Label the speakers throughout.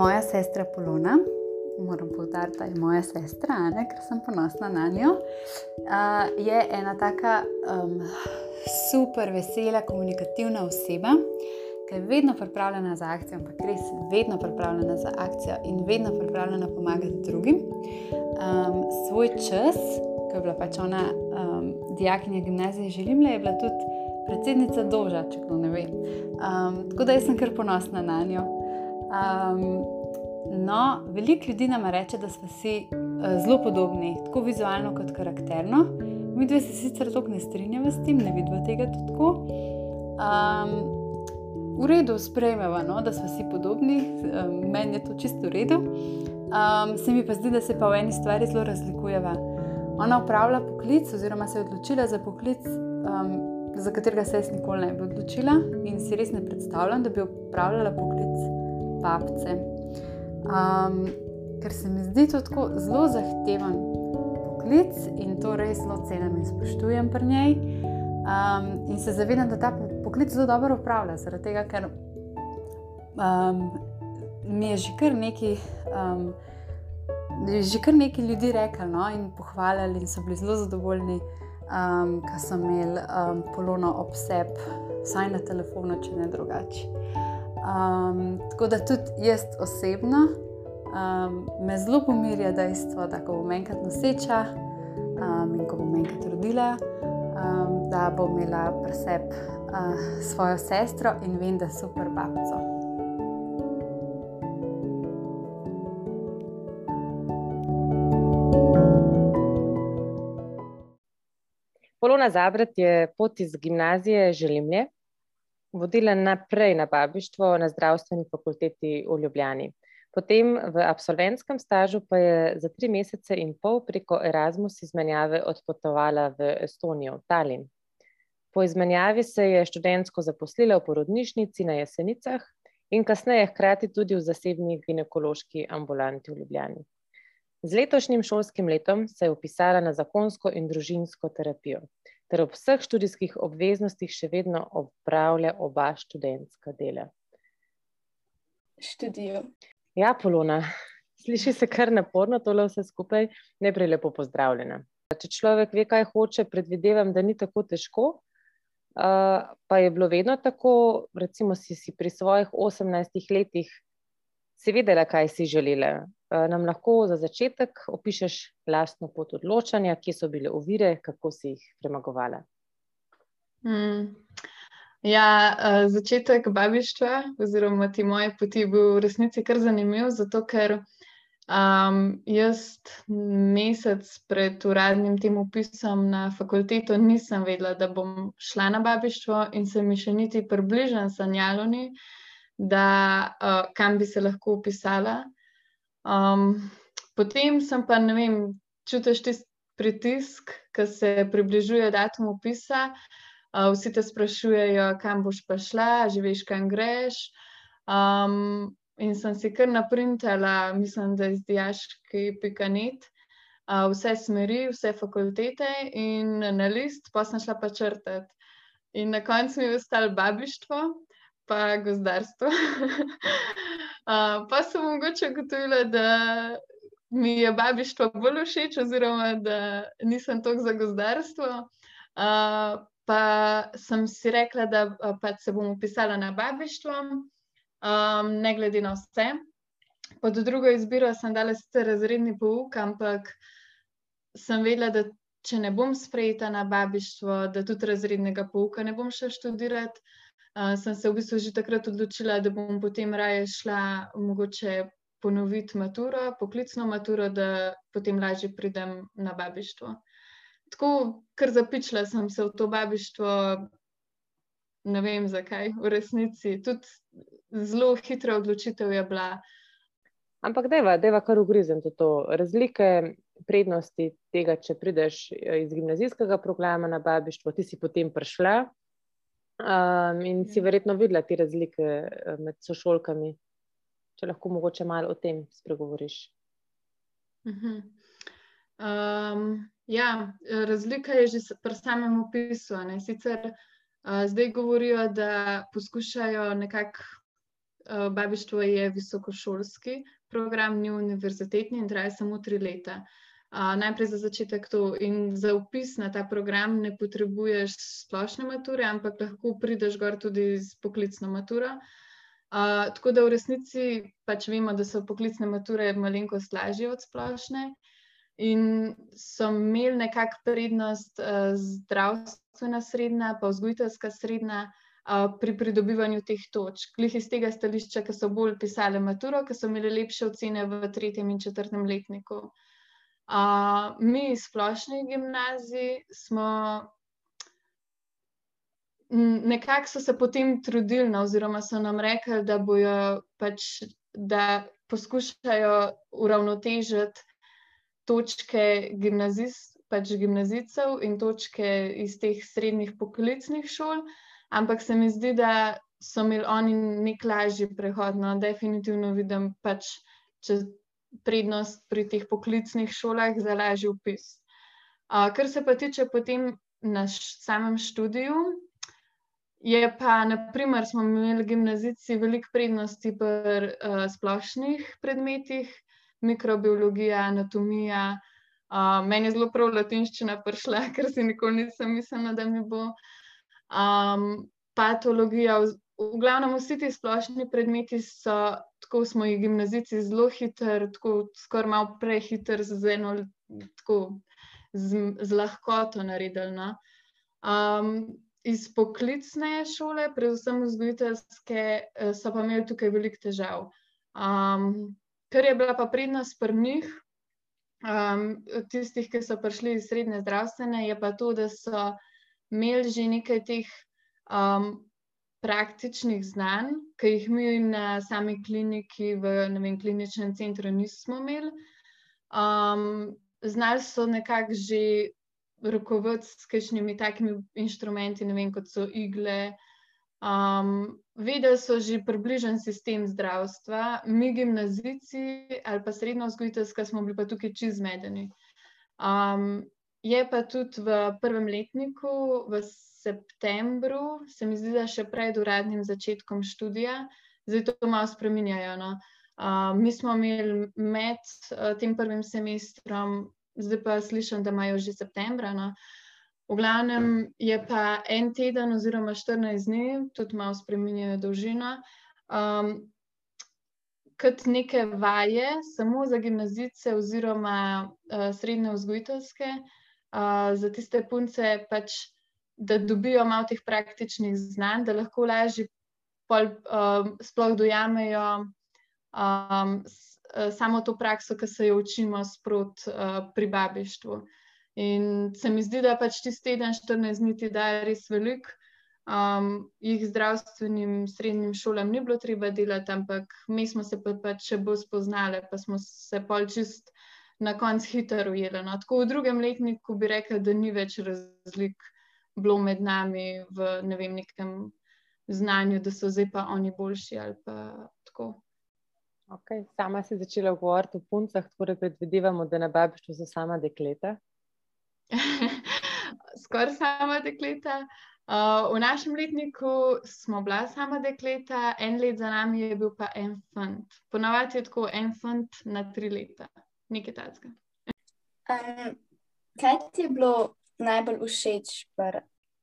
Speaker 1: moja sestra Polona, moram povdariti, da je moja sestra, ne, ker sem ponosna na njo, uh, je ena taka um, super vesela, komunikativna oseba, ki je vedno pripravljena za akcijo, ampak res vedno pripravljena za akcijo in vedno pripravljena pomagati drugim. Um, svoj čas, ki je bila pač ona um, dijakinja gimnazije, želim le, je bila tudi predsednica Doža, če kdo ne ve. Um, tako da sem kar ponosna na njo. Um, no, veliko ljudi nam reče, da smo si uh, zelo podobni, tako vizualno kot karakterno. Mi dve se sicer tako ne strinjamo s tem, ne vidimo tega tako. Um, v redu sprejmemo, no, da smo si podobni, um, meni je to čisto v redu. Um, se mi pa zdi, da se pa v eni stvari zelo razlikujeva. Ona upravlja poklic, oziroma se je odločila za poklic. Um, za katerega se jaz nikoli ne bi odločila in si res ne predstavljam, da bi upravljala poklic babce. Um, ker se mi zdi to tako zelo zahteven poklic in to res zelo cenim in spoštujem pri njej. Um, in se zavedam, da ta poklic zelo dobro upravlja, zaradi tega, ker um, mi je že kar nekaj. Um, Že kar nekaj ljudi rekli no, in pohvalili, in so bili zelo zadovoljni, um, ki sem imel um, polono ob sebi, vsaj na telefonu, če ne drugače. Um, tako da tudi jaz osebno um, me zelo pomirja dejstvo, da ko bom enkrat noseča um, in ko bom enkrat rodila, um, da bom imela pri sebi uh, svojo sestro in vem, da super babco.
Speaker 2: Polona Zabret je pot iz gimnazije Želimlje vodila naprej na babištvo na zdravstveni fakulteti v Ljubljani. Potem v absolventskem stažu pa je za tri mesece in pol preko Erasmus izmenjave odpotovala v Estonijo, v Tallinn. Po izmenjavi se je študentsko zaposlila v porodnišnici na Jesenicah in kasneje hkrati tudi v zasebni ginekološki ambulanti v Ljubljani. Z letošnjim šolskim letom se je upisala na zakonsko in družinsko terapijo, ter ob vseh študijskih obveznostih še vedno opravlja oba študentska dela.
Speaker 3: Študijo.
Speaker 2: Ja, Polona, sliši se kar naporno, tole vse skupaj, najprej lepo pozdravljena. Če človek ve, kaj hoče, predvidevam, da ni tako težko. Uh, pa je bilo vedno tako, recimo, si, si pri svojih 18 letih si vedela, kaj si želela, nam lahko za začetek opišeš lastno pot odločanja, kje so bile ovire, kako si jih premagovala?
Speaker 3: Hmm. Ja, uh, začetek babištva, oziroma ti moje poti, je bil v resnici kar zanimiv, zato ker um, jaz mesec pred uradnim tem upisom na fakulteto nisem vedela, da bom šla na babištvo, in se mi še niti približno sanjalo, ni, da uh, kam bi se lahko upisala. Um, potem sem pa, ne vem, čutiš tisti pritisk, ki se približuje datum upisa. Uh, vsi te sprašujejo, kam boš pa šla, že veš, kam greš. Um, in sem si kar naprintala, mislim, da je z diaški pikanet, uh, vse smeri, vse fakultete in na list, pa sem šla pa črtati. In na koncu mi je ostalo babištvo, pa gozdarstvo. uh, pa sem mogoče ugotovila, da mi je babištvo bolj všeč, oziroma da nisem toliko za gozdarstvo. Uh, pa sem si rekla, da pa se bom upisala na babištvo, um, ne glede na vse. Pod drugo izbiro sem dala sicer razredni pouk, ampak sem vedela, da če ne bom sprejeta na babištvo, da tudi razrednega pouka ne bom še študirati uh, sem se v bistvu že takrat odločila, da bom potem raje šla mogoče ponoviti maturo, poklicno maturo, da potem lažje pridem na babištvo. Tako, ker zapičila sem se v to babištvo, ne vem zakaj, v resnici. Tudi zelo hitra odločitev je bila.
Speaker 2: Ampak, deva, deva kar ugrizem to. Razlike, prednosti tega, če prideš iz gimnazijskega programa na babištvo, ti si potem prišla Um, in si ja. verjetno videla te razlike eh, med sošolkami, če lahko mogoče malo o tem spregovoriš.
Speaker 3: Um, ja, razlika je že pri samem opisu. Ne? Sicer uh, zdaj govorijo, da poskušajo nekako uh, babištvo je visokošolski program, ni univerzitetni in traja samo tri leta. Uh, najprej za začetek to in za upis na ta program ne potrebuješ splošne mature, ampak lahko prideš gor tudi z poklicno maturo. Uh, tako da v resnici pač vemo, da so poklicne mature malenkost lažje od splošne in so imeli nekako prednost uh, zdravstvena srednja, pa vzgojiteljska srednja pri pridobivanju teh točk. Klih iz tega stališča, ki so bolj pisali maturo, ki so imeli lepše ocene v tretjem in četrtem letniku. Uh, mi iz splošne gimnazije smo nekako so se potem trudili, no, oziroma so nam rekli, da bojo pač, da poskušajo uravnotežiti točke gimnazist, pač gimnazicev in točke iz teh srednjih poklicnih šol. Uh, ampak se mi zdi, da so imeli oni nek lažji prehod. No, definitivno vidim pač prednost pri teh poklicnih šolah za lažji upis. Uh, kar se pa tiče potem na samem študiju, je pa, naprimer, smo imeli gimnazici veliko prednosti pri uh, splošnih predmetih, mikrobiologija, anatomija. Uh, meni je zelo prav latinščina prišla, ker si nikoli nisem mislila, da mi bo um, patologija. V, v glavnem, vsi ti splošni predmeti so, tako smo jih gimnazici, zelo hitri, tako skoraj malo prehitri, z eno tako z, z lahkoto naredili. No? Um, iz poklicne šole, predvsem vzgojiteljske, eh, so pa imeli tukaj veliko težav. Um, kar je bila pa prednost pri njih, um, tistih, ki so prišli iz srednje zdravstvene, je pa to, da so imeli že nekaj teh um, praktičnih znanj, ki jih mi na sami kliniki, v vem, kliničnem centru, nismo imeli. Um, znali so nekako že rokovati s kakšnimi takimi inštrumenti, vem, kot so igle. Um, vedeli so že približen sistem zdravstva, mi, gimnazici ali pa srednjo vzgojiteljska, smo bili pa tukaj čizmedeni. Um, Je pa tudi v prvem letniku, v septembru, se mi zdi, da še pred uradnim začetkom študija, zdaj to malo spremenjajo. No. Uh, mi smo imeli med uh, tem prvim semestrom, zdaj pa slišim, da imajo že septembra. No. V glavnem je pa en teden, oziroma 14 dni, tudi malo spremenjajo dolžino. Um, Kot neke vaje, samo za gimnazice, oziroma uh, srednje vzgojiteljske, uh, za tiste punce, pač, da dobijo malo teh praktičnih znanj, da lahko lažje um, sploh dojamejo um, s, samo to prakso, ki se jo učimo sprot uh, pri babištvu. In se mi zdi, da pač tisti teden, 14 dni, ti da res veliko. Um, jih zdravstvenim srednjim šolam ni bilo treba delati, ampak mi smo se pa, pa še bolj spoznali, pa smo se pol čist na koncu hitro ujela. No. Tako v drugem letniku bi rekla, da ni več razlik bilo med nami v ne vem, nekem znanju, da so zdaj pa oni boljši ali pa tako.
Speaker 2: Okay. Sama si začela govoriti o puncah, tako da predvidevamo, da na babištvu so sama dekleta.
Speaker 3: Skoraj sama dekleta. Uh, v našem letniku smo bila sama dekleta, en let za nami je bil pa en fant. Ponavadi je tako en fant na tri leta nekaj takega.
Speaker 4: Um, kaj ti je bilo najbolj všeč?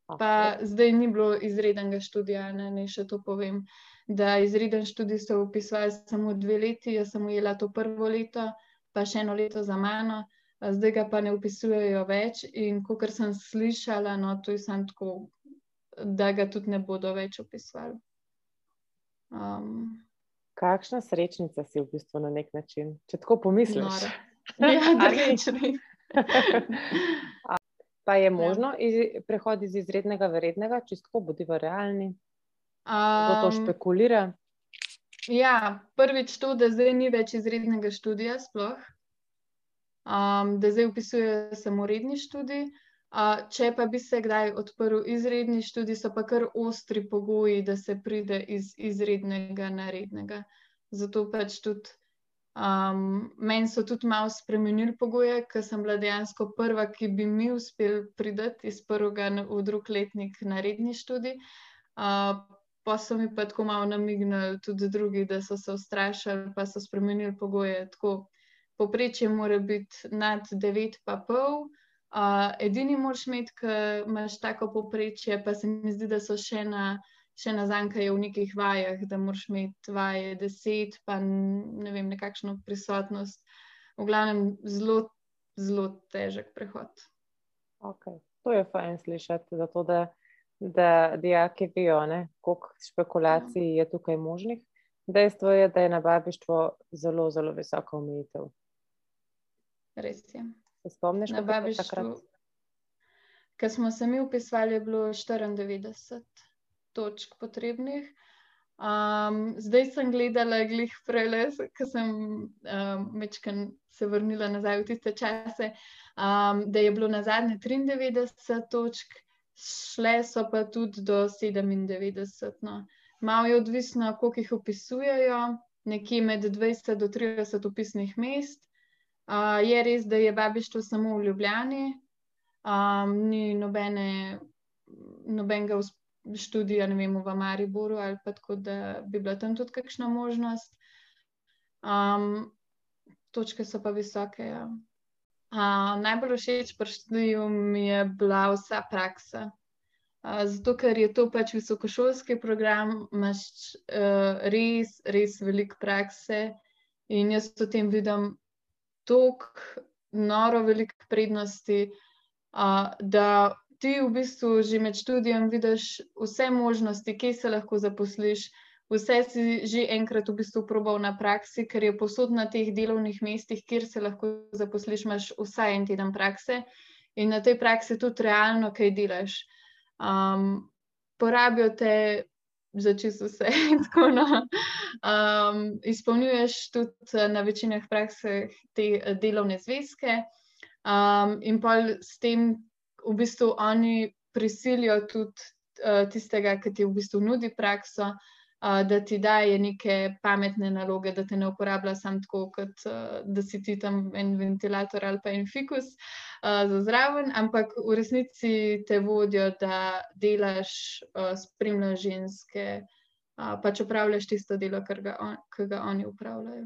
Speaker 3: Pa zdaj ni bilo izrednega študija, ne, ne še to povem. Da izreden študij so upisovali samo dve leti, jaz sem ujela to prvo leto, pa še eno leto za mano, zdaj ga pa ne upisujejo več. In kot sem slišala, no, to je samo tako, da ga tudi ne bodo več upisovali. Um,
Speaker 2: Kakšna srečnica si v bistvu na nek način, če tako pomisliš?
Speaker 3: Ja, da rečem.
Speaker 2: Pa je možno iz, prehod iz izrednega v rednega, čistko bodiva realni? Kdo um, to špekulira?
Speaker 3: Ja, prvič to, da zdaj ni več izrednega študija sploh, um, da zdaj upisuje samo redni študij. Uh, če pa bi se kdaj odprl izredni študij, so pa kar ostri pogoji, da se pride iz izrednega na rednega. Zato pač tudi um, meni so tudi malo spremenili pogoje, ker sem bila dejansko prva, ki bi mi uspel priti iz prvega v drug letnik na redni študij. Uh, pa so mi pa tako malo namignili tudi drugi, da so se ustrašili, pa so spremenili pogoje. Tako, poprečje mora biti nad 9,5. Uh, edini moraš imeti, ki imaš tako poprečje, pa se mi zdi, da so še na, še na zankaje v nekih vajah, da moraš imeti vaje 10, pa ne vem, nekakšno prisotnost. V glavnem, zelo, zelo težek prehod.
Speaker 2: Okay. To je fajn slišati, zato da da dijaki vejo, koliko špekulacij je tukaj možnih. Dejstvo je, da je na babištvo zelo, zelo visoka omejitev.
Speaker 3: Res je.
Speaker 2: Se spomniš,
Speaker 3: na babištvu? Ker smo se mi upisali, je bilo 94 točk potrebnih. Um, zdaj sem gledala glih prele, ker sem um, se vrnila nazaj v tiste čase, um, da je bilo na zadnje 93 točk, šle so pa tudi do 97. No. Malo je odvisno, koliko jih opisujejo, nekje med 20 do 30 upisnih mest. Uh, je res, da je babištvo samo v Ljubljani, um, ni nobene, nobenega študija, ne vem, v Mariboru ali pa tako, da bi bila tam tudi kakšna možnost. Um, točke so pa visoke. Ja. Uh, najbolj všeč pri študiju mi je bila vsa praksa. Uh, zato, ker je to pač visokošolski program, imaš uh, res, res veliko prakse in jaz v tem vidim toliko noro velikih prednosti, uh, da ti v bistvu že med študijem vidiš vse možnosti, kje se lahko zaposliš, vse si že enkrat v bistvu probal na praksi, ker je posod na teh delovnih mestih, kjer se lahko zaposliš, imaš vsaj en teden prakse in na tej praksi tudi realno kaj delaš. Um, porabijo te za čisto vse. no. um, izpolnjuješ tudi na večinah praksah te delovne zvezke um, in pa s tem v bistvu oni prisilijo tudi uh, tistega, ki ti v bistvu nudi prakso da ti daje neke pametne naloge, da te ne uporablja samo tako, kot da si ti tam en ventilator ali pa en fikus za zraven, ampak v resnici te vodijo, da delaš, spremljaš ženske, pač upravljaš tisto delo, ki ga, on, ga oni upravljajo.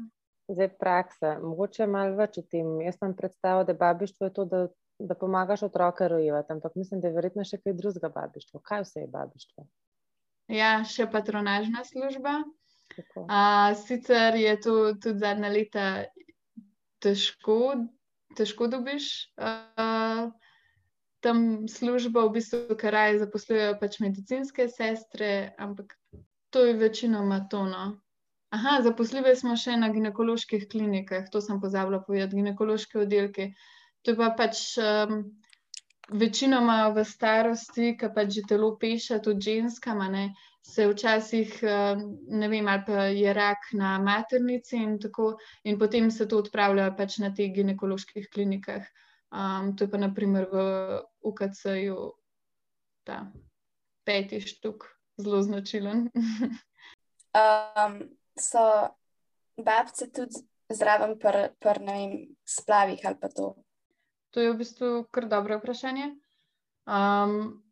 Speaker 2: Zdaj, praksa, mogoče malo več o tem. Jaz sem predstavljal, da babištvo je to, da, da pomagaš otroke rojevati, ampak mislim, da je verjetno še kaj drugega babištvo. Kaj vse je babištvo?
Speaker 3: Ja, še patronažna služba. Uh, sicer je to tudi zadnja leta težko, težko dobiš uh, tam službo, v bistvu, ker raje zaposlujejo pač medicinske sestre, ampak to je večinoma tono. Aha, zaposljive smo še na ginekoloških klinikah, to sem pozabila povedati, ginekološke oddelke. To je pa pač um, večinoma v starosti, ki pač že telo peša, tudi ženskama, ne, se včasih, eh, ne vem, ali pa je rak na maternici in tako, in potem se to odpravlja pač na teh ginekoloških klinikah. Um, to je pa naprimer v UKC-ju ta peti štuk, zelo značilen.
Speaker 4: um, so babce tudi zraven pri, pr, ne vem, splavih ali pa to?
Speaker 3: To je v bistvu kar dobro vprašanje. Um,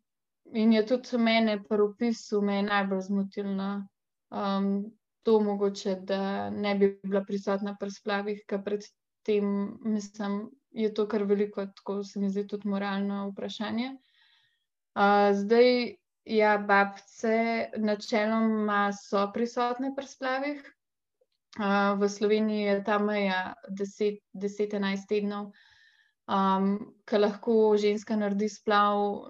Speaker 3: in je tudi mene pri opisu najbolj zmotilno um, to mogoče, da ne bi bila prisotna pri splavih, ker predtem mislim, je to kar veliko, tako se mi zdi tudi moralno vprašanje. Uh, zdaj, ja, babce načeloma so prisotne pri splavih. Uh, v Sloveniji je ta meja 10-11 tednov um, ki lahko ženska naredi splav.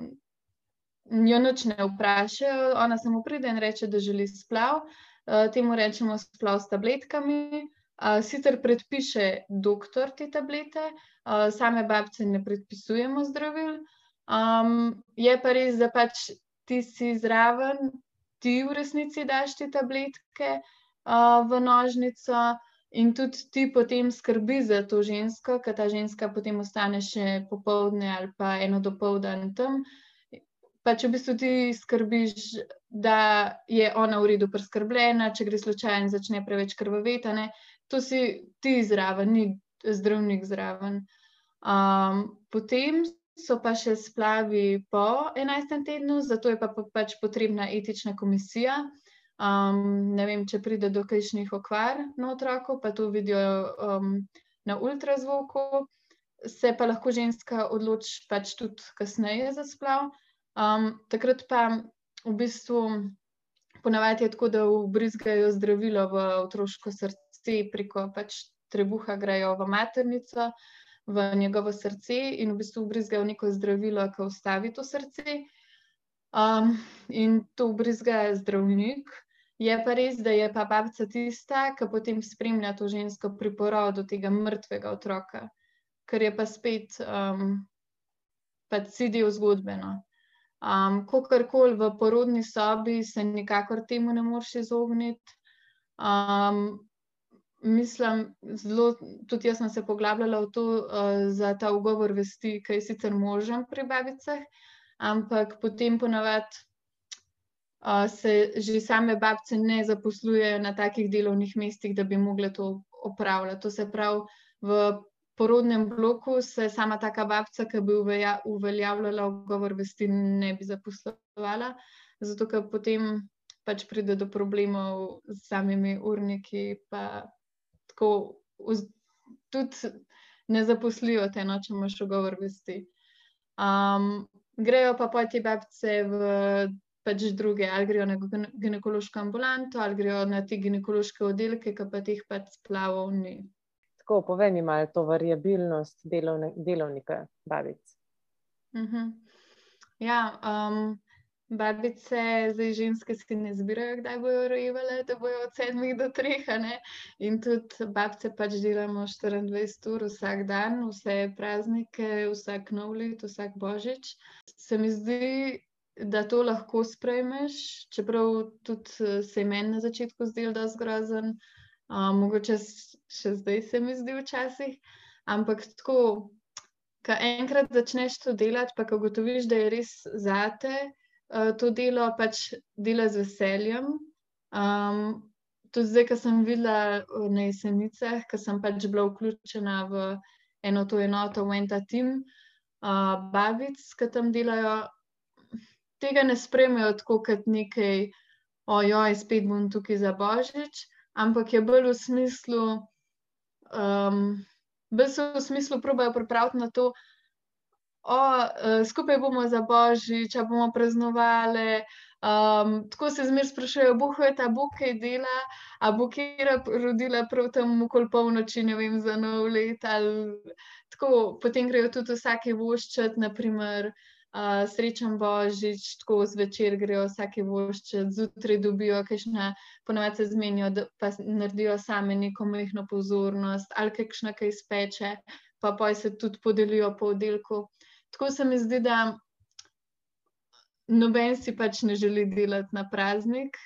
Speaker 3: Jo noč ne vprašajo, ona samo pride in reče, da želi splav. Uh, temu rečemo splav s tabletkami. Uh, sicer predpiše doktor te tablete, uh, same babce ne predpisujemo zdravil. Um, je pa res, da pač ti si zraven, ti v resnici daš te tabletke uh, v nožnico. In tudi ti potem skrbi za to žensko, ker ta ženska potem ostane še popoldne ali pa eno dopoldan tam. Pa če v bistvu ti skrbiš, da je ona v redu preskrbljena, če gre slučajno in začne preveč krvaveti, to si ti zraven, ni zdravnik zraven. Um, potem so pa še splavi po 11. tednu, zato je pa pač potrebna etična komisija. Um, ne vem, če pride do kakšnih okvar na otroku, pa to vidijo um, na ultrazvoku, se pa lahko ženska odloči pač tudi kasneje za splav. Um, takrat pa v bistvu ponavadi je tako, da vbrizgajo zdravilo v otroško srce preko pač trebuha, grejo v maternico, v njegovo srce in v bistvu vbrizgajo neko zdravilo, ki ustavi to srce. Um, in to vbrizga zdravnik. Je pa res, da je pa babica tista, ki potem spremlja to žensko pri porodu tega mrtvega otroka kar je pa spet um, pač v zgodbeno. Um, Kokorkoli v porodni sobi se nikakor temu ne moreš izogniti. Um, mislim, zelo, tudi jaz sem se poglabljala v to uh, za ta ugovor vesti, ki je sicer možen pri babicah, ampak potem ponavadi. Se že same babce ne zaposlujejo na takih delovnih mestih, da bi mogle to opravljati. To se pravi, v porodnem bloku se sama taka babca, ki bi uveljavljala ugovor vesti, ne bi zaposlovala, zato ker potem pač pride do problemov z samimi urniki, pa tako tudi ne zaposlijo te noče, imaš ugovor vesti. Um, grejo pa te babce v pač druge, ali grejo na ginekološko ambulanto, ali grejo na te ginekološke oddelke, ki pa teh pač splavov ni.
Speaker 2: Tako, povej mi malo to variabilnost delovne, delovnika babic.
Speaker 3: Uh mhm. -huh. Ja, um, babice, zdaj ženske si ne zbirajo, kdaj bojo rojevale, da bojo od sedmih do treh. In tudi babice pač delamo 24 ur vsak dan, vse praznike, vsak nov let, vsak božič. Se mi zdi, da to lahko sprejmeš, čeprav tudi se je meni na začetku zdelo, da je zgrozen. Uh, mogoče še zdaj se mi zdi včasih, ampak tako, ko enkrat začneš to delati, pa ko gotoviš, da je res zate uh, to delo, pač dela z veseljem. Um, tudi zdaj, ko sem videla na jesenicah, ko sem pač bila vključena v eno to enoto, v en ta tim uh, babic, ki tam delajo. Tega ne spremljajo tako kot nekaj, ojoj, spet bom tukaj za božič, ampak je bolj v smislu, um, bolj so v smislu probajo pripraviti na to, da uh, skupaj bomo za božič, če bomo praznovali. Um, tako se zmeraj sprašujejo, boho je ta bog kaj dela, a bo kera rodila prav tam okoli polnoči, ne vem, za nov let. Ali, tako, potem grejo tudi vsake voščet, naprimer uh, srečen božič, tako zvečer grejo vsake vošče, zjutraj dobijo, kakšna ponovadi se zmenijo, pa naredijo same neko mehko pozornost ali kakšna kaj speče, pa poj se tudi podelijo po oddelku. Tako se mi zdi, da noben si pač ne želi delati na praznik,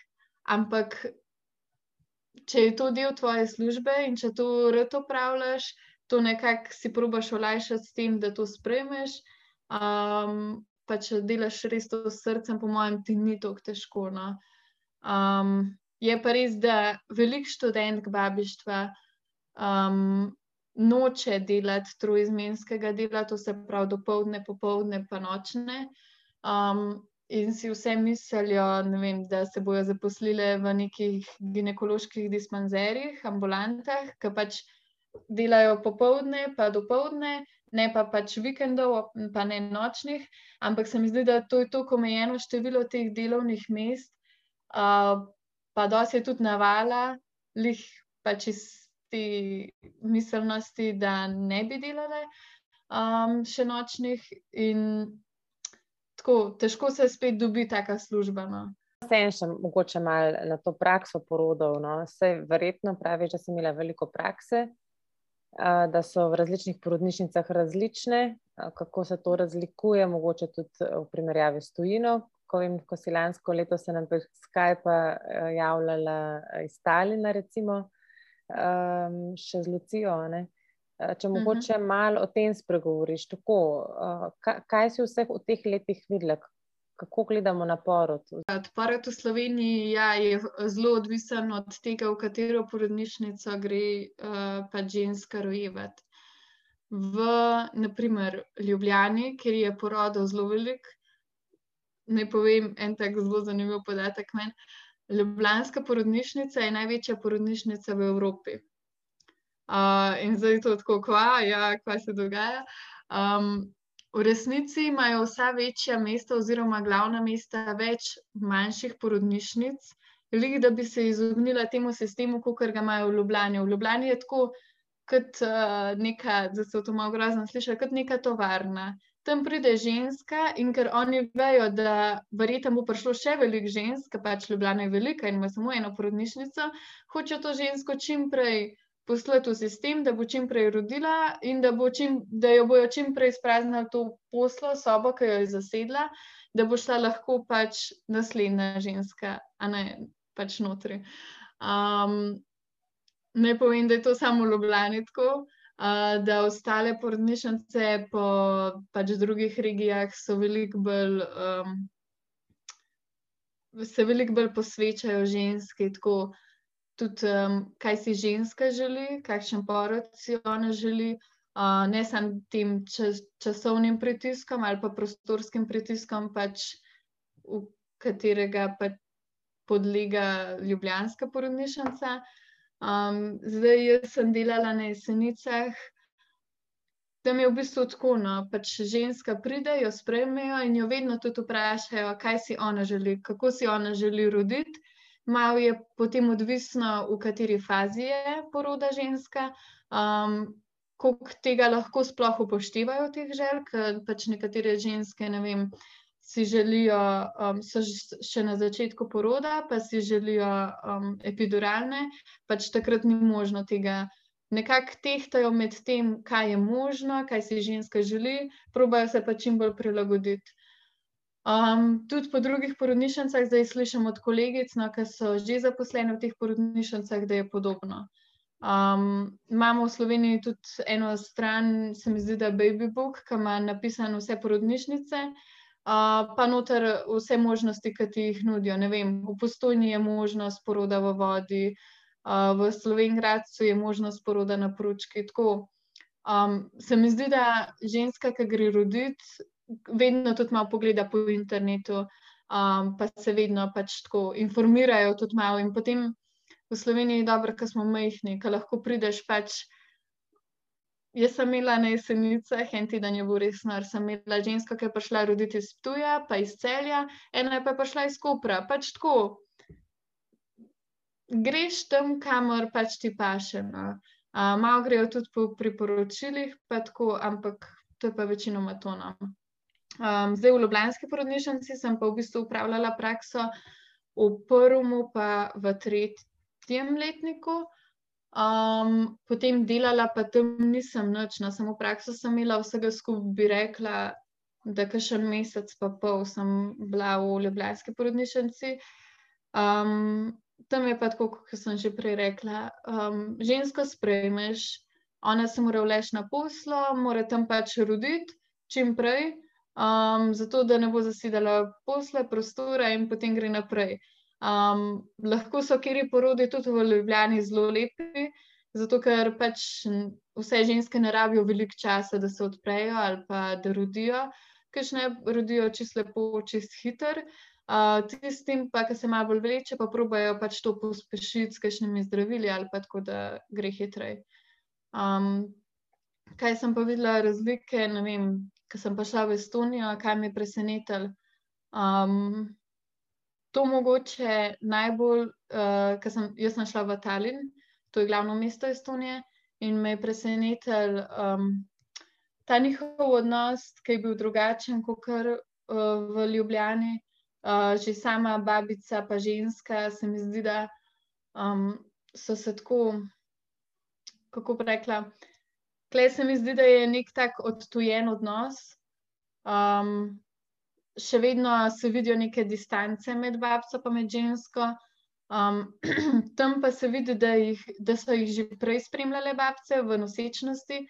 Speaker 3: ampak če je to del tvoje službe in če to rad opravljaš, to nekako si probaš olajšati s tem, da to spremeš. Um, pa če delaš res to s srcem, po mojem, ti ni tako težko. No? Um, je pa res, da veliko študentk babištva um, noče delati trojizmenskega dela, to se pravi dopoledne, popoldne, pa nočne. Um, in si vse mislijo, vem, da se bodo zaposlile v nekih ginekoloških dispanzerjih, ambulantah, ki pač delajo popoldne, pa dopoledne ne pa pač vikendov, pa ne nočnih, ampak se mi zdi, da to je tako omejeno število teh delovnih mest, uh, pa se je tudi navala, lih pač iz te miselnosti, da ne bi delale um, še nočnih. In tako težko se spet dobi taka služba. No.
Speaker 2: Vse en še mogoče malo na to prakso porodov. No. Vse verjetno pravi, da sem imela veliko prakse da so v različnih porodnišnicah različne, kako se to razlikuje, mogoče tudi v primerjavi s tujino. Ko, vem, ko si lansko leto se nam prek Skypa javljala iz Stalina, recimo, še z Lucijo. Ne? Če mhm. mogoče malo o tem spregovoriš, tako, kaj si vseh v teh letih videla, kako gledamo na porod?
Speaker 3: Porod v Sloveniji ja, je zelo odvisen od tega, v katero porodnišnico gre uh, pa ženska rojevati. v naprimer, Ljubljani, kjer je porodov zelo velik. Naj povem en tak zelo zanimiv podatek. Men. Ljubljanska porodnišnica je največja porodnišnica v Evropi. Uh, in zdaj je to tako, kva, ja, kva se dogaja. Um, v resnici imajo vsa večja mesta, oziroma glavna mesta, več manjših porodnišnic, veliko, da bi se izognila temu sistemu, kot ga imajo v Ljubljani. V Ljubljani je tako, kot uh, neka, da se to malo grozno sliši, kot neka tovarna. Tam pride ženska in ker oni vejo, da verjetno bo prišlo še veliko žensk, pač Ljubljana je velika in ima samo eno porodnišnico, hoče to žensko čim prej poslati v sistem, da bo čim prej rodila in da, bo čim, da jo bojo čim prej spraznili to poslo, sobo, ki jo je zasedla, da bo šla lahko pač naslednja ženska, a ne pač notri. Um, ne povem, da je to samo v Ljubljani tako, uh, da ostale porodnišnice po pač drugih regijah so veliko bolj. Um, Se veliko bolj posvečajo ženski, tako tudi, um, kaj si ženska želi, kakšen porod si ona želi, uh, ne samo tem čas, časovnim pritiskom ali pa prostorskim pritiskom, pač v katerega pač podlega Ljubljanska porodnišnica. Um, zdaj, jaz sem delala na jesenicah. Tam je v bistvu tako, no, pač ženska pride, jo sprejmejo in jo vedno tudi vprašajo, kaj si ona želi, kako si ona želi roditi. Malo je potem odvisno, v kateri fazi je poroda ženska, um, koliko tega lahko sploh upoštevajo teh želj, ker pač nekatere ženske, ne vem, si želijo, um, so še na začetku poroda, pa si želijo um, epiduralne, pač takrat ni možno tega. Nekako tehtajo med tem, kaj je možno, kaj si ženska želi, probajo se pa čim bolj prilagoditi. Um, tudi po drugih porodnišnicah zdaj slišim od kolegic, no, ki so že zaposlene v teh porodnišnicah, da je podobno. Um, imamo v Sloveniji tudi eno stran, se mi zdi, da je Baby Book, ki ima napisane vse porodnišnice, uh, pa noter vse možnosti, ki ti jih nudijo. Vem, v postojni je možnost poroda v vodi, uh, v Slovenki je možnost poroda na pručki. Tako, um, se mi zdi, da ženska, ki gre roditi, vedno tudi malo pogleda po internetu, um, pa se vedno pač tako informirajo tudi malo. In potem v Sloveniji je dobro, ker smo majhni, ker lahko prideš pač. Jaz sem imela na jesenicah, en teden je bil res nor, sem imela žensko, ki je prišla roditi iz Tuja, pa iz celja, ena je pa prišla iz Kopra. Pač tako, greš tam, kamor pač ti paše. No. Uh, malo grejo tudi po priporočilih, pa tako, ampak to je pa večinoma tono. Um, zdaj v Ljubljanski porodnišnici sem pa v bistvu upravljala prakso v prvem, pa v tretjem letniku. Um, potem delala, pa tam nisem noč, no, samo prakso sem imela, vsega skupaj bi rekla, da kašen mesec, pa pol sem bila v Ljubljanski porodnišnici. Um, tam je pa tako, kot sem že prej rekla, um, žensko sprejmeš, ona se mora vleč na poslo, mora tam pač roditi čim prej um, zato da ne bo zasedala posle, prostora in potem gre naprej. Um, lahko so kjeri porodi tudi v Ljubljani zelo lepi, zato ker pač vse ženske ne rabijo veliko časa, da se odprejo ali pa da rodijo, ker ne rodijo čist lepo, čist hiter. Uh, tistim, ki se malo bolj vleče, pa probajo pač to pospešiti s kakšnimi zdravili ali pa tako, da gre hitreje. Um, kaj sem pa videla razlike, ne vem, ko sem prišla v Estonijo, kaj me je presenetilo. Um, to mogoče najbolj, uh, ker sem jaz našla v Tallinn, to je glavno mesto Estonije, in me je presenetil um, ta njihov odnos, ki je bil drugačen kot kar uh, v Ljubljani. Uh, že sama babica, pa ženska, se mi zdi, da um, so se tako, kako bi rekla, Klej se mi zdi, da je nek tak odtujen odnos. Um, še vedno se vidijo neke distance med babco in med žensko. Um, tam pa se vidi, da, jih, da so jih že prej spremljale babce v nosečnosti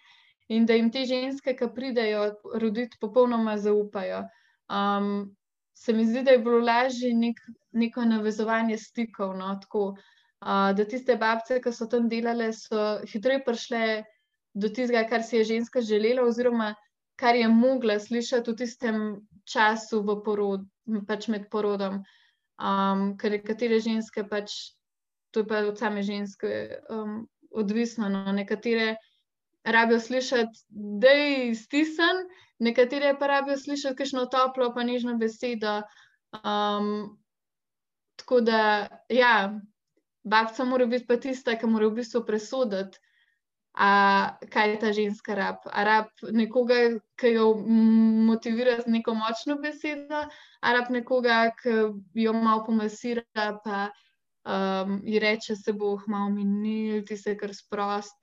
Speaker 3: in da jim te ženske, ki pridejo roditi, popolnoma zaupajo. Um, se mi zdi, da je bilo lažje nek, neko navezovanje stikov. No, tako, uh, da tiste babce, ki so tam delale, so hitreje prišle do tistega, kar si je ženska želela, oziroma kar je mogla slišati v tistem času porod, pač med porodom. Um, ker nekatere ženske pač, to je pa od same ženske um, odvisno. No. Nekatere rabijo slišati, da je stisnjen, nekatere pa rabijo slišati kakšno toplo, pa nižno besedo. Um, tako da, ja, babca mora biti pa tista, ki mora v bistvu presoditi, a, kaj je ta ženska rab. A rab nekoga, ki jo motivira z neko močno besedo, a rab nekoga, ki jo malo pomasira, pa um, ji reče, se bo malo minil, ti se kar sprost.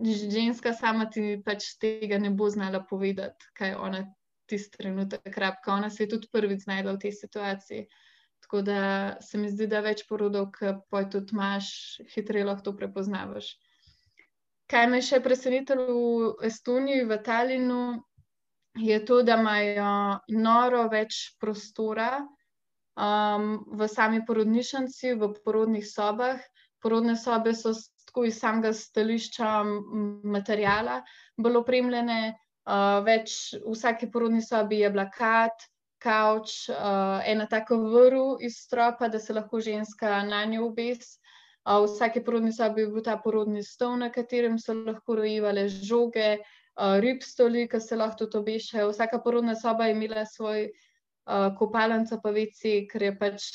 Speaker 3: Ženska sama ti pač tega ne bo znala povedati, kaj ona tisti trenutek rab, ker ona se je tudi prvič znašla v tej situaciji. Tako da se mi zdi, da več porodov, ki pa tudi imaš, hitreje lahko to prepoznavaš. Kaj me še presenetilo v Estoniji, v Talinu, je to, da imajo noro več prostora um, v sami porodnišnici, v porodnih sobah. Porodne sobe so tako iz samega stališča materijala bolj opremljene. Uh, več v vsaki porodni sobi je blakat, kavč, uh, ena taka vrv iz stropa, da se lahko ženska na njo obes. Uh, v vsaki porodni sobi je bil ta porodni stol, na katerem so lahko rojevale žoge, uh, ribstoli, ki se lahko tudi obešajo. Vsaka porodna soba je imela svoj uh, kopalnico, pa veci, ker je pač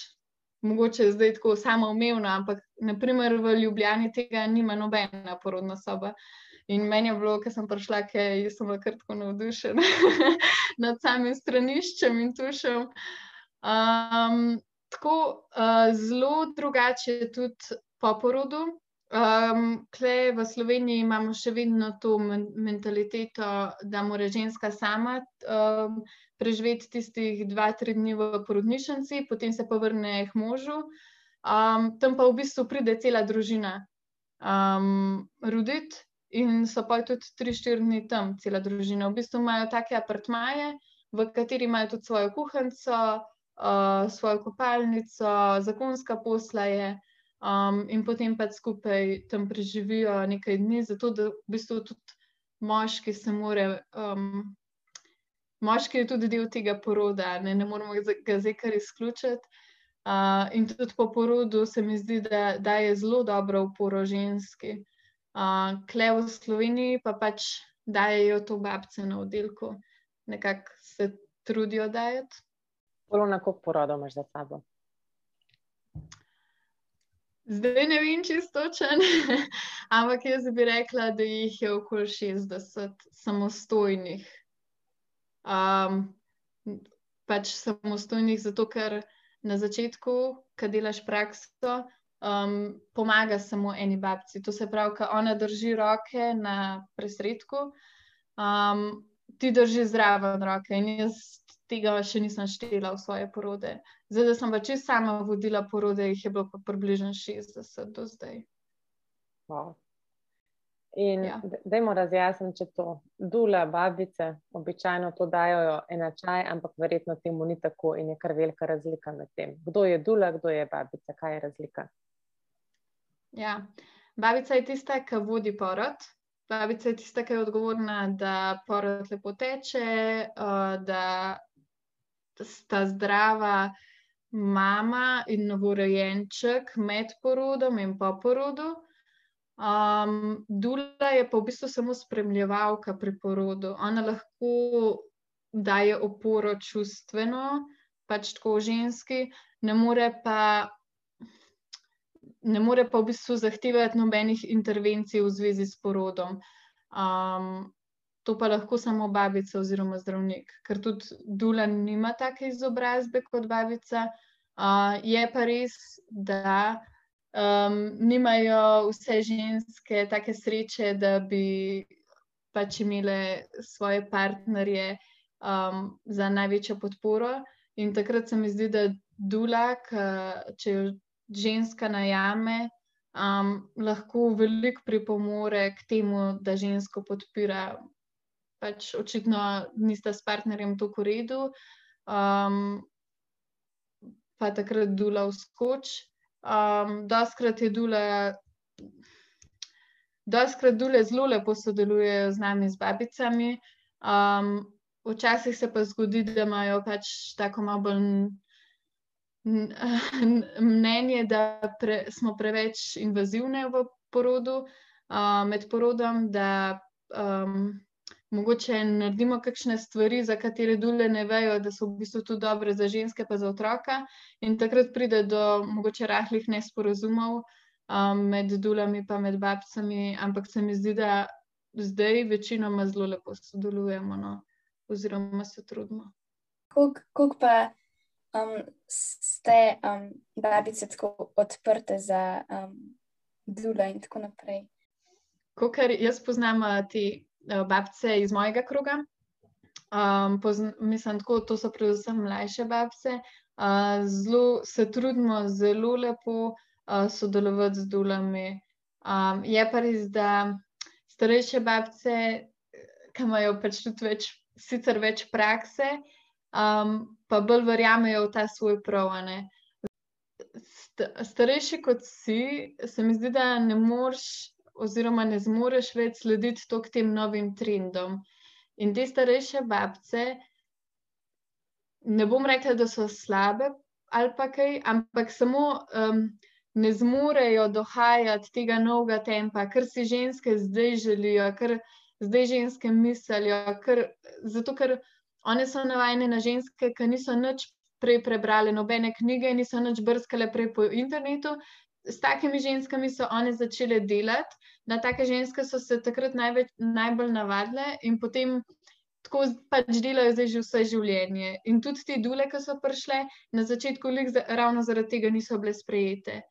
Speaker 3: mogoče zdaj tako samoumevno, ampak naprimer v Ljubljani tega nima nobena porodna soba. In meni je bilo, ker sem prišla, ker sem bila kar tako navdušena nad samim straniščem in tušem. Um, tako uh, zelo drugače je tudi po porodu. Um, Klej v Sloveniji imamo še vedno to mentaliteto, da mora ženska sama um, preživeti tistih dva, tri dni v porodnišnici, potem se pa vrne k možu. Um, tam pa v bistvu pride cela družina um, roditi in so pa tudi tri, štiri dni tam, cela družina. V bistvu imajo take apartmaje, v kateri imajo tudi svojo kuhnico, uh, svojo kopalnico, zakonska posla je. Um, in potem pa skupaj tam preživijo nekaj dni, zato da v bistvu tudi moški se more. Um, moški je tudi del tega poroda, ne, ne moramo ga zdaj kar izključiti. Uh, in tudi po porodu se mi zdi, da, da je zelo dobro uporo ženski. Uh, Kle v Sloveniji pa pač dajo to babce na oddelku, nekako se trudijo dajati.
Speaker 2: Zelo na koliko porodov imaš za sabo?
Speaker 3: Zdaj ne vem, čisto točen, ampak jaz bi rekla, da jih je okoli 60 samostojnih. Um, pač samostojnih, zato ker na začetku, kad delaš prakso, um, pomaga samo eni babci. To se pravi, da ona drži roke na presredku, um, ti drži zraven roke. In jaz tega še nisem štela v svoje porode. Zdaj, da sem pa čisto sama vodila porode, jih je bilo pa približno 60 do zdaj.
Speaker 2: Wow. In ja. dajmo razjasniti, če to dula, babice, običajno to dajo enačaj, ampak verjetno temu ni tako in je kar velika razlika med tem. Kdo je dula, kdo je babica, kaj je razlika?
Speaker 3: Ja. Babica je tista, ki vodi porod. Babica je tista, ki je odgovorna, da porod lepo teče, uh, da sta zdrava mama in novorojenček med porodom in po porodu. Um, Dula je pa v bistvu samo spremljevalka pri porodu. Ona lahko daje oporo čustveno, pač tako ženski, ne more pa ne more pa v bistvu zahtevati nobenih intervencij v zvezi s porodom. Um, to pa lahko samo babica oziroma zdravnik, ker tudi Dula nima take izobrazbe kot babica. Uh, je pa res, da um, nimajo vse ženske take sreče, da bi pač imele svoje partnerje um, za največjo podporo. In takrat se mi zdi, da Dula, če jo ženska najame, um, lahko veliko pripomore k temu, da žensko podpira. Pač očitno nista s partnerjem tako v redu, um, pa takrat dula v skoč. Um, Doskrat je dula Doskrat dule zelo lepo sodelujejo z nami, z babicami. Um, včasih se pa zgodi, da imajo pač tako malo bolj mnenje, da pre, smo preveč invazivne v porodu, uh, med porodom, da um, mogoče naredimo kakšne stvari, za katere dule ne vejo, da so v bistvu tudi dobre za ženske, pa za otroka. In takrat pride do mogoče rahlih nesporazumov um, med dulami, pa med babcami. Ampak se mi zdi, da zdaj večinoma zelo lepo sodelujemo, no? oziroma se trudimo.
Speaker 4: Kako pa um, ste um, babice tako odprte za um, dula in tako naprej?
Speaker 3: Kar jaz poznam te Eh, babice iz mojega kroga. Um, pozn, mislim, tako, to so predvsem mlajše babice. Uh, zelo se trudimo, zelo lepo uh, sodelovati z dulami. Um, je pa res, da starejše babice, ki imajo pač tudi več, sicer več prakse, um, pa bolj verjamejo v ta svoj pravane. Starejši kot si, se mi zdi, da ne moreš oziroma ne zmoreš več slediti tok tem novim trendom. In te starejše babce, ne bom rekla, da so slabe ali pa kaj, ampak samo um, ne zmorejo dohajati tega novega tempa, kar si ženske zdaj želijo, kar zdaj ženske mislijo, ker, zato ker one so navajene na ženske, ki niso nič prej prebrali nobene knjige, niso nič brskale prej po internetu, s takimi ženskami so one začele delati, na take ženske so se takrat največ, najbolj navadile in potem tako pač delajo zdaj že vse življenje. In tudi te dule, ki so prišle, na začetku ravno zaradi tega niso bile sprejete.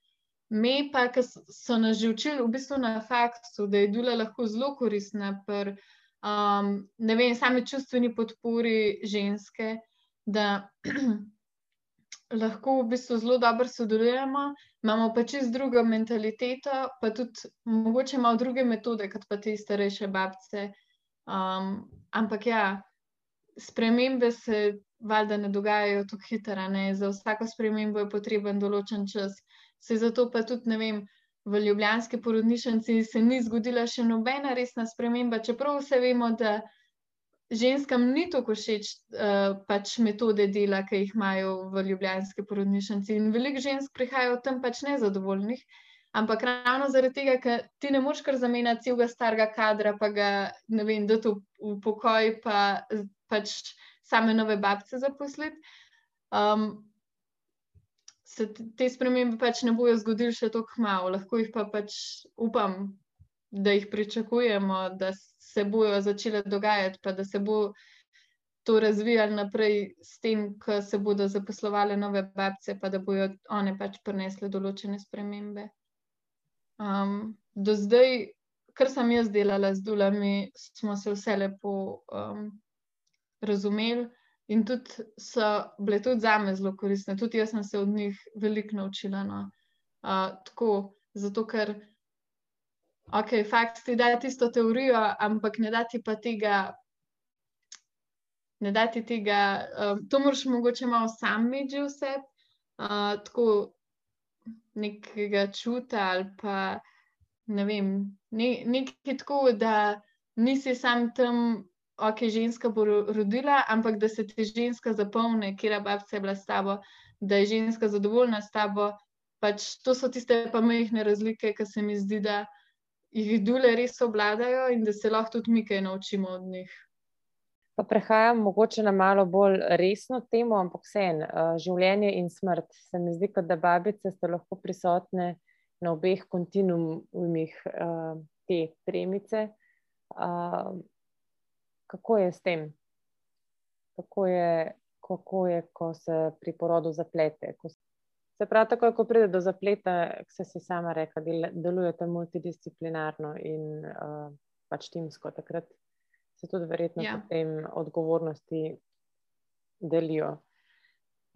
Speaker 3: Me pa, ki so nas že učili v bistvu na faktu, da je dula lahko zelo koristna pri, um, ne vem, sami čustveni podpori ženske, da lahko v bistvu zelo dobro sodelujemo, imamo pa čist drugo mentaliteto, pa tudi mogoče malo druge metode, kot pa te starejše babce. Um, ampak ja, spremembe se valjda ne dogajajo tako hitro, za vsako spremembo je potreben določen čas. Se zato pa tudi, ne vem, v ljubljanski porodnišnici se ni zgodila še nobena resna sprememba, čeprav vse vemo, da ženskam ni tako všeč uh, pač metode dela, ki jih imajo v ljubljanski porodnišnici. In veliko žensk prihaja tam pač nezadovoljnih, ampak ravno zaradi tega, ker ti ne moreš kar zamenjati celega starega kadra, pa ga ne vem, da to v pokoj, pa pač same nove babce zaposliti. Um, Se te spremembe pač ne bojo zgodili še tako malo, lahko jih pa pač upam, da jih pričakujemo, da se bojo začele dogajati, pa da se bo to razvijalo naprej s tem, ko se bodo zaposlovali nove babce, pa da bojo one pač prinesle določene spremembe. Um, do zdaj, kar sem jaz delala z dulami, smo se vse lepo um, razumeli. In tudi so bile tudi za me zelo koristne, tudi jaz sem se od njih veliko naučila. No. Uh, tako, zato ker ok, fakt ti da tisto teorijo, ampak ne da ti pa tega. Ne da ti tega, um, to moraš mogoče malo sam imeti vse, uh, tako nekega čuta ali pa ne vem, ne, nekaj tako, da nisi sam tam, ok, ženska bo rodila, ampak da se ti ženska zapolne, kjer babca je bila s tabo, da je ženska zadovoljna s tabo. Pač to so tiste pa majhne razlike, ki se mi zdi, da jih dule res obvladajo in da se lahko tudi mi kaj naučimo od njih.
Speaker 2: Pa prehajam mogoče na malo bolj resno temo, ampak vseeno, uh, življenje in smrt. Se mi zdi, da babice so lahko prisotne na obeh kontinuumih uh, te premice. Uh, kako je s tem? Kako je, kako je, ko se pri porodu zaplete? Ko Se pravi, tako ko pride do zapleta, se si sama reka, del, delujete multidisciplinarno in uh, pač timsko, takrat se tudi verjetno ja. potem odgovornosti delijo.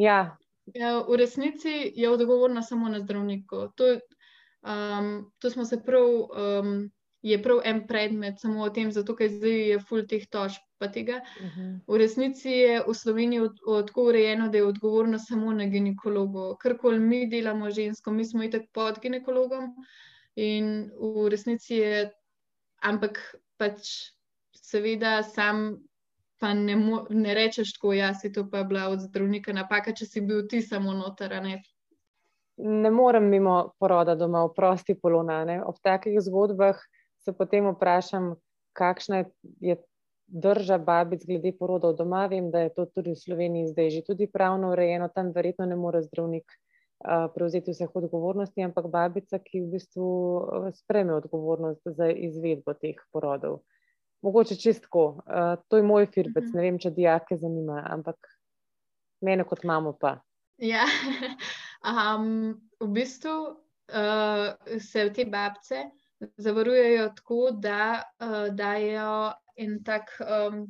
Speaker 2: Ja.
Speaker 3: Ja, v resnici je odgovorna samo na zdravniku. To, um, to smo se prav. Um, je prav en predmet, samo o tem, zato ker zdaj je full teh tožb. Uh. -huh. V resnici je v Sloveniji tako urejeno, da je odgovorno samo na ginekologu. Karkoli mi delamo žensko, mi smo itak pod ginekologom in v resnici je ampak pač seveda sam pa ne, ne rečeš tako, ja, si to pa bila od zdravnika napaka, če si bil ti samo noter. Ne?
Speaker 2: ne morem mimo poroda doma, oprosti polonane. Ob takih zgodbah se potem vprašam, kakšna je drža babic glede porodov doma. Vem, da je to tudi v Sloveniji zdaj že tudi pravno urejeno, tam verjetno ne more zdravnik uh, prevzeti vseh odgovornosti, ampak babica, ki v bistvu spreme odgovornost za izvedbo teh porodov. Mogoče čistko, uh, to je moj firbec, mm -hmm. ne vem, če dijake zanima, ampak mene kot mamo pa.
Speaker 3: Ja, um, v bistvu uh, se te babce zavarujejo tako, da uh, dajo en tak, um,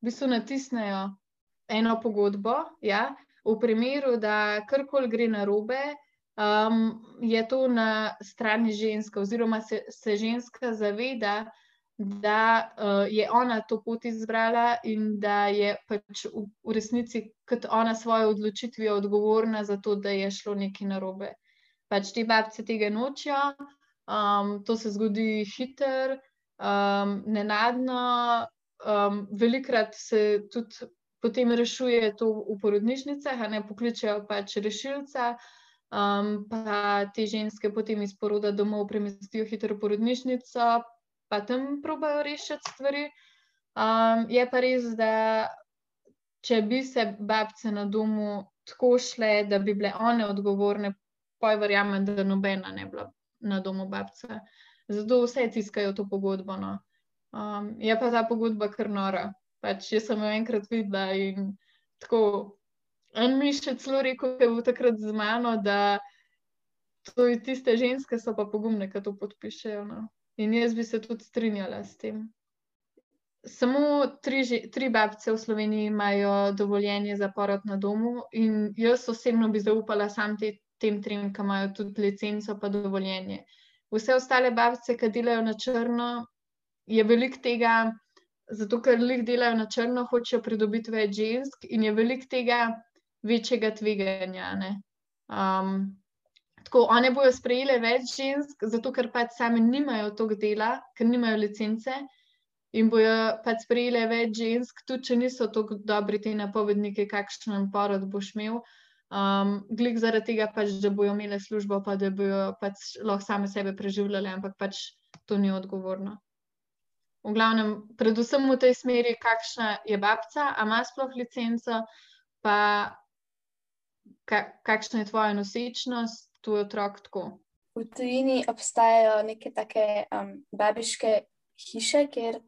Speaker 3: v bistvu natisnejo eno pogodbo. Ja? V primeru, da karkoli gre na robe, um, je to na strani ženske, oziroma se, se ženska zaveda, da uh, je ona to pot izbrala in da je pač v, v resnici kot ona svojo odločitvijo odgovorna za to, da je šlo nekaj narobe. Pač te babce tega nočijo, um, to se zgodi hiter, um, nenadno, um, velikrat se tudi potem rešuje to v porodnišnicah, ne pokličejo pač rešilca. Um, pa te ženske potem iz poroda domov premestijo hitro v porodnišnico, pa tam probajo rešiti stvari. Um, je pa res, da če bi se babce na domu tako šle, da bi bile one odgovorne, pa je verjamem, da nobena ne bila na domu babce. Zato vse tiskajo to pogodbo. No. Um, je pa ta pogodba kar nora. Pač jaz sem jo enkrat videla in tako. En mi še celo rekel, da je bil takrat z mano, da to je tiste ženske, so pa pogumne, ki to podpišejo. No. In jaz bi se tudi strinjala s tem. Samo tri, tri babce v Sloveniji imajo dovoljenje za porod na domu, in jaz osebno bi zaupala sam te, tem trem, ki imajo tudi licenco, pa dovoljenje. Vse ostale babce, ki delajo na črno, je velik tega, zato ker jih delajo na črno, hočejo pridobiti več žensk, in je velik tega večjega tveganja. Um, Tako, one bojo sprejele več žensk, zato ker pač same nimajo tog dela, ker nimajo licence. In bojo pač sprejele več žensk, tudi če niso tako dobri ti napovedniki, kakšen porod boš imel. Um, glik zaradi tega, pač, da bojo imele službo, pa da bojo pač lahko same sebe preživljale, ampak pač to ni odgovorno. V glavnem, predvsem v tej smeri, kakšna je babca, a ima sploh licenco, pa ka, kakšna je tvoja nosečnost, tu je otrok tako.
Speaker 4: V tujini obstajajo neke take um, babiške hiše, kjer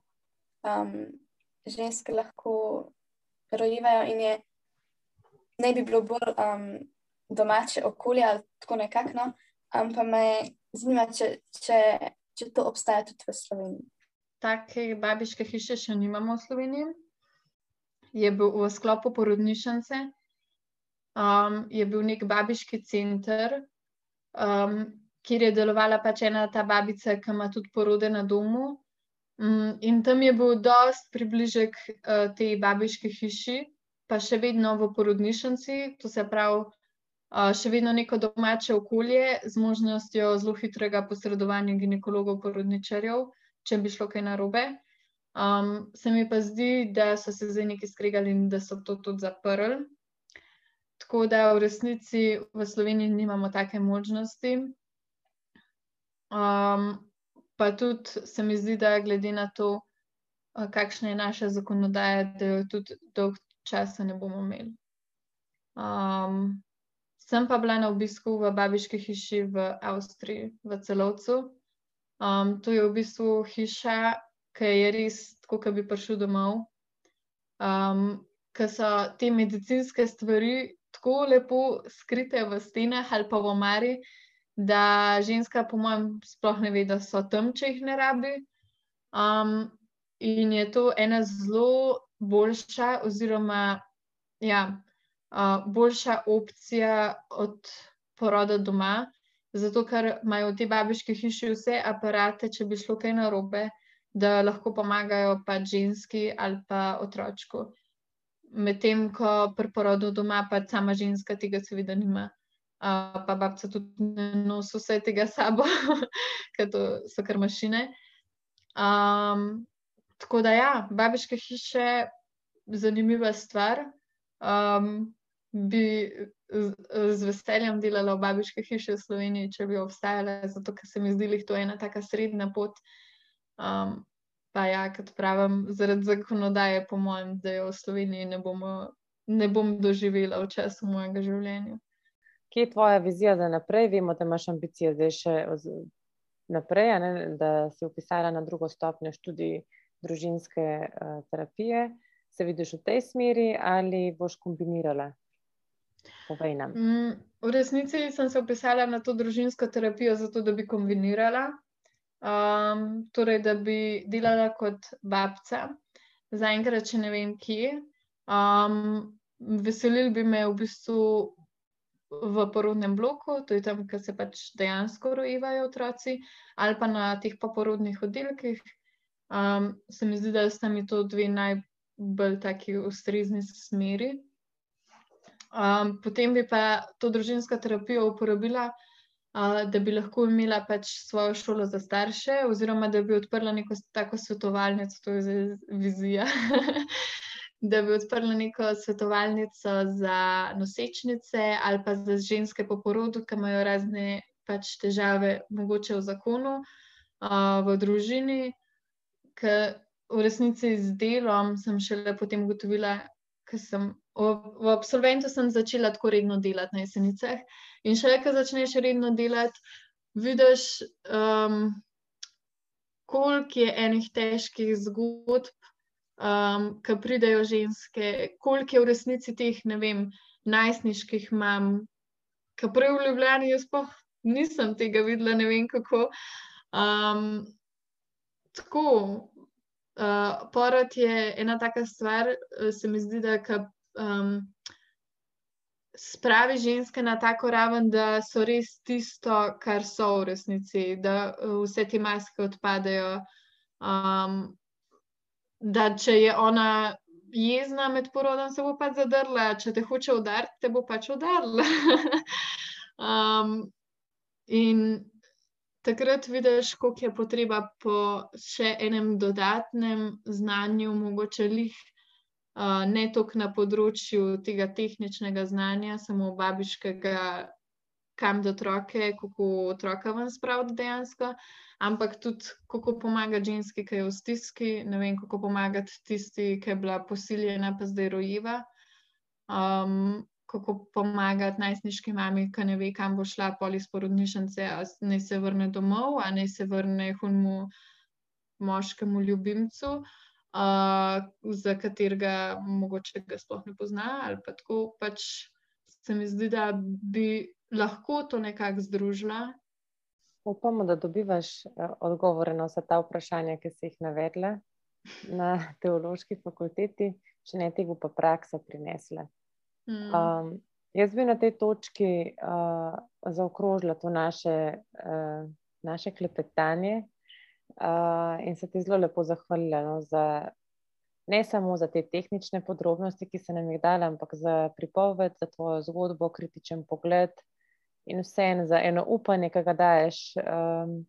Speaker 4: um, ženske lahko rojevajo in je ne bi bilo bolj um, domače okolje ali tako nekako. No? Um, pa me zanima, če, če, če to obstaja tudi v Sloveniji.
Speaker 3: Take babiške hiše še nimamo v Sloveniji. Je bil v sklopu porodnišnice, um, je bil nek babiški center, um, kjer je delovala pač ena ta babica, ki ima tudi porode na domu. Um, in tam je bil dost približek uh, tej babiški hiši, pa še vedno v porodnišnici, to se pravi, uh, še vedno neko domače okolje z možnostjo zelo hitrega posredovanja ginekologov, porodničarjev, če bi šlo kaj narobe. Um, se mi pa zdi, da so se zdaj neki skregali in da so to tudi zaprli. Tako da v resnici v Sloveniji nimamo take možnosti. Um, pa tudi se mi zdi, da glede na to, kakšna je naša zakonodaja, da jo tudi dolg časa ne bomo imeli. Um, sem pa bila na obisku v babiški hiši v Avstriji, v celovcu. Um, to je v bistvu hiša, ki je res tako, kot bi prišel domov. Um, Ker so te medicinske stvari tako lepo skrite v stenah ali pa v omari, da ženska, po mojem, sploh ne ve, da so tam, če jih ne rabi. Um, in je to ena zelo boljša, oziroma ja, uh, boljša opcija od poroda doma, zato ker imajo v tej babiški hiši vse aparate, če bi šlo kaj narobe, da lahko pomagajo pa ženski ali pa otročku medtem ko pri porodu doma pa sama ženska tega seveda nima. Uh, pa babca tudi ne nosi vse tega sabo, ker to so kar mašine. Um, tako da, ja, babiške hiše, zanimiva stvar. Um, bi z, z veseljem delala v babiške hiše v Sloveniji, če bi obstajale, zato ker se mi zdi, da je to ena taka srednja pot. Um, pa ja, kot pravim, zaradi zakonodaje, po mojem, da jo v Sloveniji ne, bomo, ne bom doživela v času mojega življenja.
Speaker 2: Kje je tvoja vizija za naprej? Vemo, da imaš ambicije zdaj še naprej, ne, da si upisala na drugo stopnjo študij družinske uh, terapije. Se vidiš v tej smeri ali boš kombinirala?
Speaker 3: Mm, v resnici sem se upisala na to družinsko terapijo, zato da bi kombinirala, um, torej da bi delala kot babca, zaenkrat, če ne vem, kje. Um, veselil bi me v bistvu v porodnem bloku, to je tam, kjer se pač dejansko rojevajo otroci, ali pa na teh poporodnih oddelkih. Um, se mi zdi, da sta mi to dve najbolj taki ustrezni smeri. Um, potem bi pa to družinsko terapijo uporabila, uh, da bi lahko imela pač svojo šolo za starše, oziroma da bi odprla neko tako svetovalnico, to je zdaj vizija. Da bi odprla neko svetovalnico za nosečnice ali pa za ženske po porodu, ki imajo razne pač težave, mogoče v zakonu, uh, v družini. Ker v resnici z delom sem šele potem ugotovila, ker sem v absolventu sem začela tako redno delati na jesenicah. In še vedno, ko začneš redno delati, vidiš, um, koliko je enih težkih zgodb, um, ki pridejo ženske, koliko je v resnici teh, ne vem, najstniških mam, ki prej v Ljubljani, jaz pa nisem tega videla, ne vem kako. Um, tako. Uh, porod je ena taka stvar, se mi zdi, da um, spravi ženske na tako raven, da so res tisto, kar so v resnici, da uh, vse te maske odpadejo. Um, da če je ona jezna med porodom, se bo pač zadrla, če te hoče udariti, te bo pač udarila. um, in takrat vidiš, koliko je potreba po še enem dodatnem znanju, mogoče lih ne toliko na področju tega tehničnega znanja, samo babiškega, kam da otroke, kako otroka ven spraviti dejansko, ampak tudi kako pomagati ženski, ki je v stiski, ne vem, kako pomagati tisti, ki je bila posiljena, pa zdaj rojeva. Um, kako pomagati najstniški mami, ki ne ve, kam bo šla poli iz porodnišnice, naj se vrne domov, ali naj se vrne hunmu moškemu ljubimcu. Uh, za katerega mogoče ga sploh ne pozna. Ali pa tako pač se mi zdi, da bi lahko to nekako združila.
Speaker 2: Upamo, da dobivaš odgovore na vsa ta vprašanja, ki si jih navedla na teološki fakulteti, če ne te bo pa praksa prinesla. Mm. Um, jaz bi na tej točki uh, zaokrožila to naše, uh, naše klepetanje, uh, in se ti zelo lepo zahvalila no, za, ne samo za te tehnične podrobnosti, ki se nam jih dala, ampak za pripoved, za tvojo zgodbo, kritičen pogled in vse en za eno upanje, ki ga daješ. Um,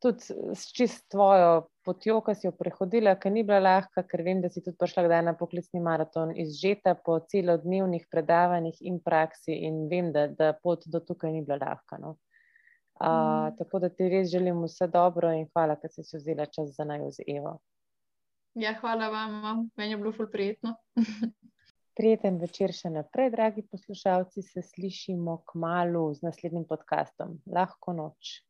Speaker 2: Tudi s čist tvojo potjo, ki si jo prehodila, ki ni bila lahka, ker vem, da si tudi prišla kdaj na poklicni maraton, izžeta po celodnevnih predavanjih in praksi, in vem, da, da pot do tukaj ni bila lahka. No. Mm. Tako da ti res želim vse dobro in hvala, da si vzela čas za naj z Evo.
Speaker 3: Ja, hvala vam, meni je bilo ful prijetno.
Speaker 2: Prijeten večer še naprej, dragi poslušalci, se slišimo k malu z naslednjim podkastom. Lahko noč.